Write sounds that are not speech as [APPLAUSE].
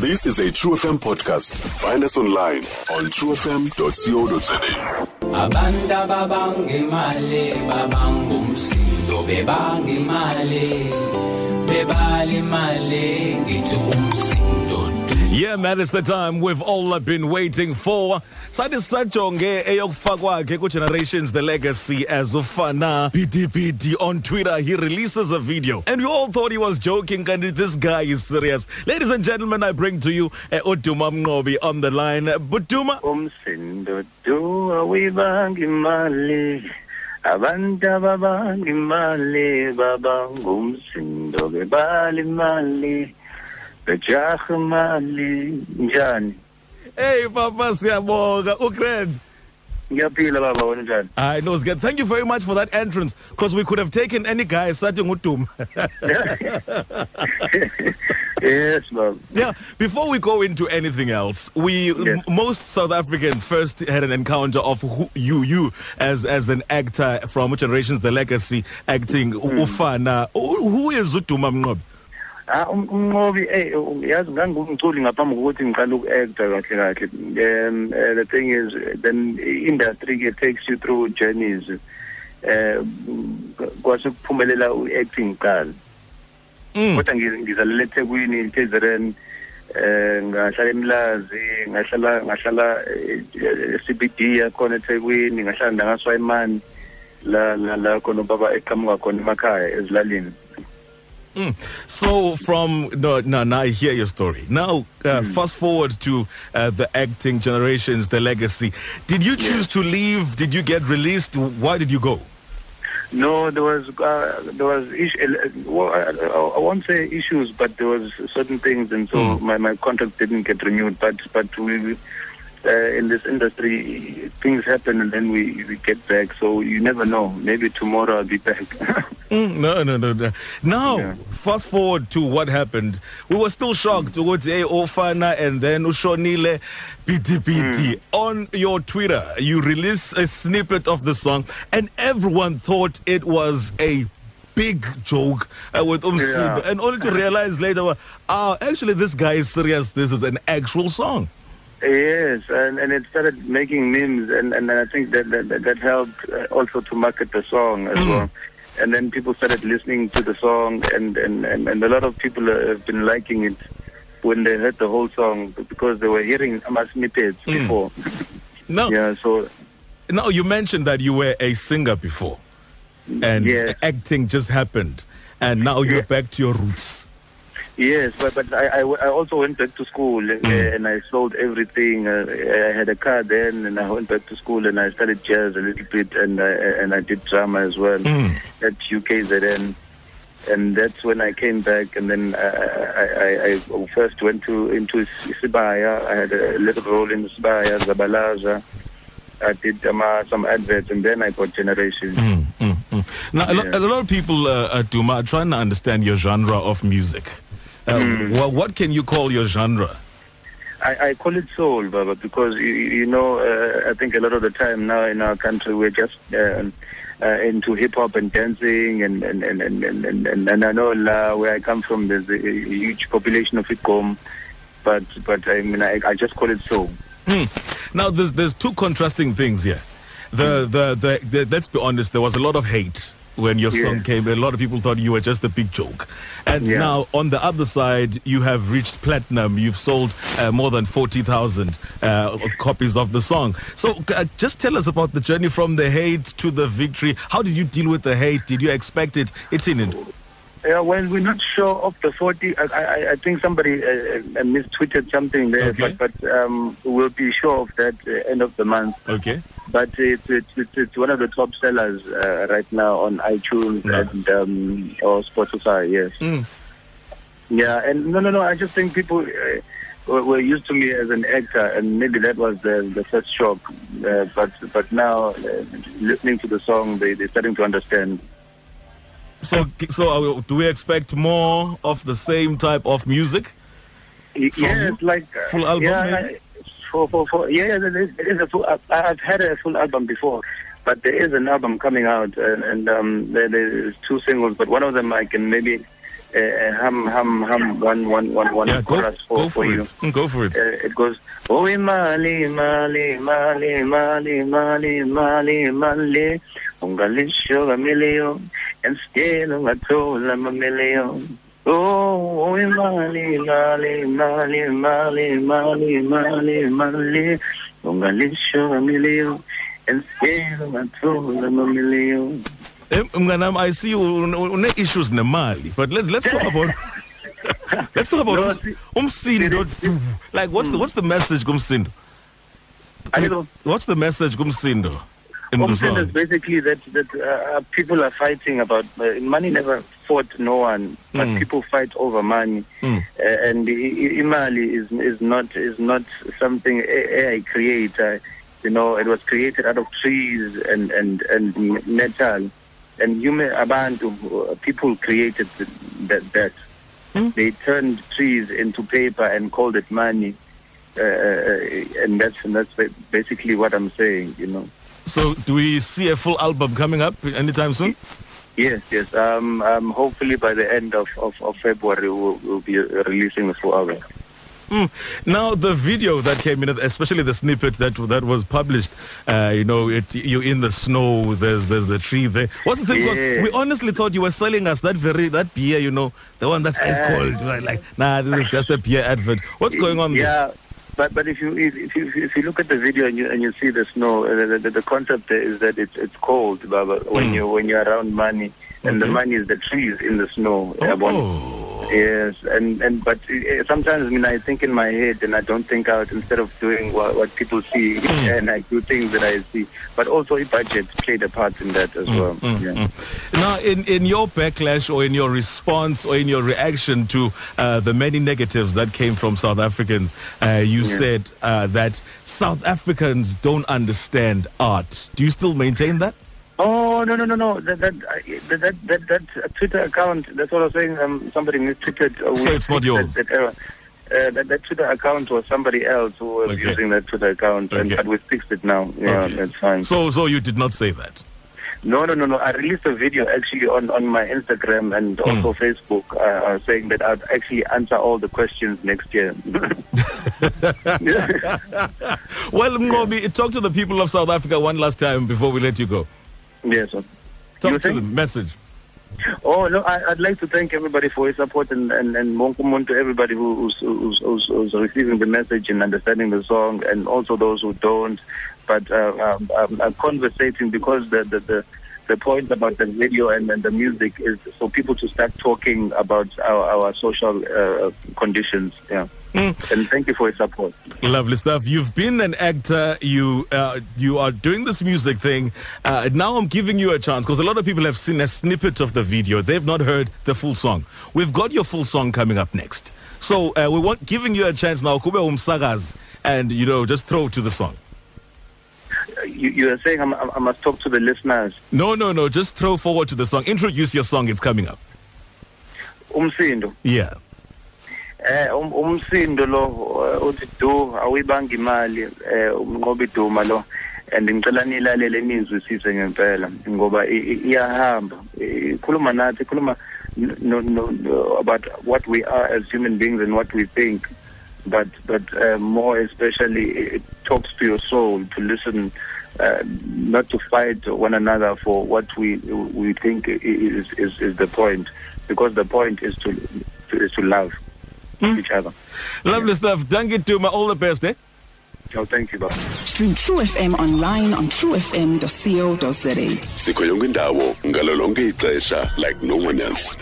This is a True FM podcast. Find us online on truefm.co.za. abantu ababanga imali babanga umsindo bebanga imali bebala imali ngithi umsindo Yeah, man, it's the time we've all been waiting for. Sathi sajonge eyokufakwa ke ku-generations the legacy as ufana PDPD on Twitter. He releases a video and we all thought he was joking and this guy is serious. Ladies and gentlemen, I bring to you uh, Uduma Mnqobi on the line. Buduma, abantu ababanga imali babanga umsindo bebala imali bejaha imali njani hey Papa siyabonga, uGrand. ngiyaphila baba wena njani I know it's good. Thank you very much for that entrance because we could have taken any guy sathi nguduma. [LAUGHS] yes baba Yeah, before we go into anything else, we Yes. m- most South Africans first had an encounter of who, you you as as an actor from generations the legacy acting hmm. ufana who who is Uduma Mnqobi Ah um- umnqobi eh um, yazi ngangumculi ngaphambi kokuthi ngiqale uku-acta kahle kahle. Um uh, the thing is then industry ke takes you through journeys eh kwase kuphumelela u-acting qala Mm. kodwa ngi- ngizalele eThekwini Tezeren eh ngahlala emlazi ngahlala ngahlala eh, CBD yakhona eThekwini ngahlala nangaswayimani la la la khona baba eqhamuka khona emakhaya ezilalini. Mm. So from no, no, now I hear your story. Now uh, fast forward to uh, the acting generations, the legacy. Did you choose to leave? Did you get released? Why did you go? No, there was uh, there was issue, well, I, I I won't say issues, but there was certain things, and so Mm. my, my contract didn't get renewed. But but we uh, in this industry, things happen, and then we we get back. So you never know. Maybe tomorrow I'll be back. [LAUGHS] Mm, no, no, no, no. Now, Yeah. fast forward to what happened. We were still shocked. Ukuthi hey Ofana and then Ushonile PTPT on your Twitter. You release a snippet of the song, and everyone thought it was a big joke uh, with Umsindo, Yeah. and only to realize later, well, ah, actually, this guy is serious. This is an actual song. Yes, and, and it started making memes, and, and I think that that, that, helped uh, also to market the song as Mm. well. And then people started listening to the song, and, and, and, and a lot of people uh, have been liking it when they heard the whole song because they were hearing ama snippets Mm. before. Now, Yeah, so now you mentioned that you were a singer before, and Yes. acting just happened, and now you're Yeah. back to your roots. Yes, but but I, I, I also went back to school uh, Mm. and I sold everything. Uh, I had a car then, and I went back to school and I studied jazz a little bit, and I, and I did drama as well Mm. at UKZN. And that's when I came back, and then I, I, I, first went to into Sibaya. I had a little role in Sibaya, Zabalaza. I did um, uh, some adverts, and then I got Generation. Mm, mm, mm. Now, a, lo- Yeah. a lot of people, uh, at Duma, are trying to understand your genre of music. Uh, Hmm. wha- what can you call your genre? I, I call it soul, Baba, because you, you know, uh, I think a lot of the time now in our country we're just uh, uh, into hip hop and dancing, and and and and and, and, and, and I know la, where I come from, there's a, huge population of iGqom, but but I mean I, I just call it soul. Hmm. Now, there's there's two contrasting things here. The, the, the, the let's be honest, there was a lot of hate when your Yeah. song came. A lot of people thought you were just a big joke. And Yeah. now, on the other side, you have reached platinum. You've sold uh, more than 40,000 uh, copies of the song. So, uh, just tell us about the journey from the hate to the victory. How did you deal with the hate? Did you expect it? It's in it. Yeah, well, we're not sure of the 40. I, I, I think somebody uh, uh, mistweeted something there, Okay. but, but um, we'll be sure of that uh, end of the month. Okay. But it's it's, it's, it's one of the top sellers uh, right now on iTunes Nice. and um, or Spotify. Yes. Mm. Yeah, and no, no, no. I just think people uh, were, were used to me as an actor, and maybe that was the the first shock. Uh, but but now, uh, listening to the song, they they're starting to understand. So, so uh, do we expect more of the same type of music? Yes, like uh, Full album, Yeah, maybe? For for for yeah, there is, there is a full. I- I've had a full album before, but there is an album coming out, and, and um, there, there's two singles, but one of them I can maybe uh, hum hum hum one one one one Yeah, go, chorus for, go for you. it. Mm, Go for it. Uh, it goes Oh imali imali imali imali imali imali imali ungalisho million and still ungathola ama million Oh, oh imali imali imali imali imali imali imali. Ungalisho million and still ungathola ama million Eh, Mnganam, I see you une- issues nemali, but let's let's talk about [LAUGHS] let's talk about No, ums- Like what's the what's the message kumsindo? I know. What's the message kumsindo in Umsindo is basically that that uh, people are fighting about uh, money. Never fought no one, but Mm. people fight over money. Mm. Uh, and imali is is not is not something I, create. Uh, you know, it was created out of trees and and and metal. And human abantu uh, people created that that. Mm. They turned trees into paper and called it money. Uh, and that's and that's basically what I'm saying. You know. So do we see a full album coming up anytime soon? Yes, yes. Um, um, hopefully by the end of, of, of February we'll, we'll be releasing the full album. Mm. Now the video that came in, especially the snippet that that was published, uh, you know, it, you're in the snow. There's there's the tree there. What's the thing? Yeah. We honestly thought you were selling us that very that beer, you know, the one that's ice cold. We're like, nah, this is just a beer advert. What's going on? there? But but if you if, if you if you look at the video and you and you see the snow, uh, the, the, the concept there is that it's it's cold, Baba, when Mm. you when you're around money, and the money is the trees in the snow. Yabona? Oh. Yes, and and but uh, sometimes I mean I think in my head and I don't think out instead of doing what, what people see Mm. [LAUGHS] and I do things that I see. But also a budget played a part in that as well. Mm, yeah. mm. Now, in, in your backlash or in your response or in your reaction to uh, the many negatives that came from South Africans, uh, you Yeah. said uh, that South Africans don't understand art. Do you still maintain that? Oh no no no no that that uh, that that, that, Twitter account that's what I was saying um somebody mistweeted uh, So it's not yours? that, that error. Uh, that, that Twitter account was somebody else who was Okay. using that Twitter account, and but we fixed it now. Yeah, Okay. that's fine. So, so you did not say that. no, no, no, no. I released a video actually on, on my Instagram and Hmm. also Facebook, uh, uh, saying that I'd actually answer all the questions next year. [LAUGHS] Well, Ngobi, talk to the people of South Africa one last time before we let you go. Yes. sir. Talk You to think? them. Message. Oh no, I, I'd like to thank everybody for your support and and and Monkumon to everybody who, who's, who's, who's, who's receiving the message and understanding the song, and also those who don't. But uh, um, um, I'm conversating because the the, the the point about the video and, and the music is for people to start talking about our, our social uh, conditions. Yeah. Mm. And thank you for your support. Lovely stuff. You've been an actor. You uh, you are doing this music thing. Uh, now I'm giving you a chance because a lot of people have seen a snippet of the video. They've not heard the full song. We've got your full song coming up next. So uh, we want giving you a chance now. Kube umsagaz, and you know just throw to the song. You, you are saying I'm, I'm- must talk to the listeners. No, no, no. Just throw forward to the song. Introduce your song. It's coming up. Umsindo. Yeah. Eh um- umsindo lo uh, uthi do awuyibanga imali eh umnqoba iduma lo and ngicela nilalele nizwisise ngempela ngoba i- i- iyahamba ikhuluma nathi ikhuluma no, no, no, about what we are as human beings and what we think but but uh, more especially it talks to your soul to listen uh, not to fight one another for what we we think is is, is the point because the point is to, to is to love each other. Lovely stuff. Danke Duma. All the best, eh? Oh, thank you, Bob. Stream True FM online on truefm.co.za. sikho yonke indawo ngalo lonke ixesha like no one else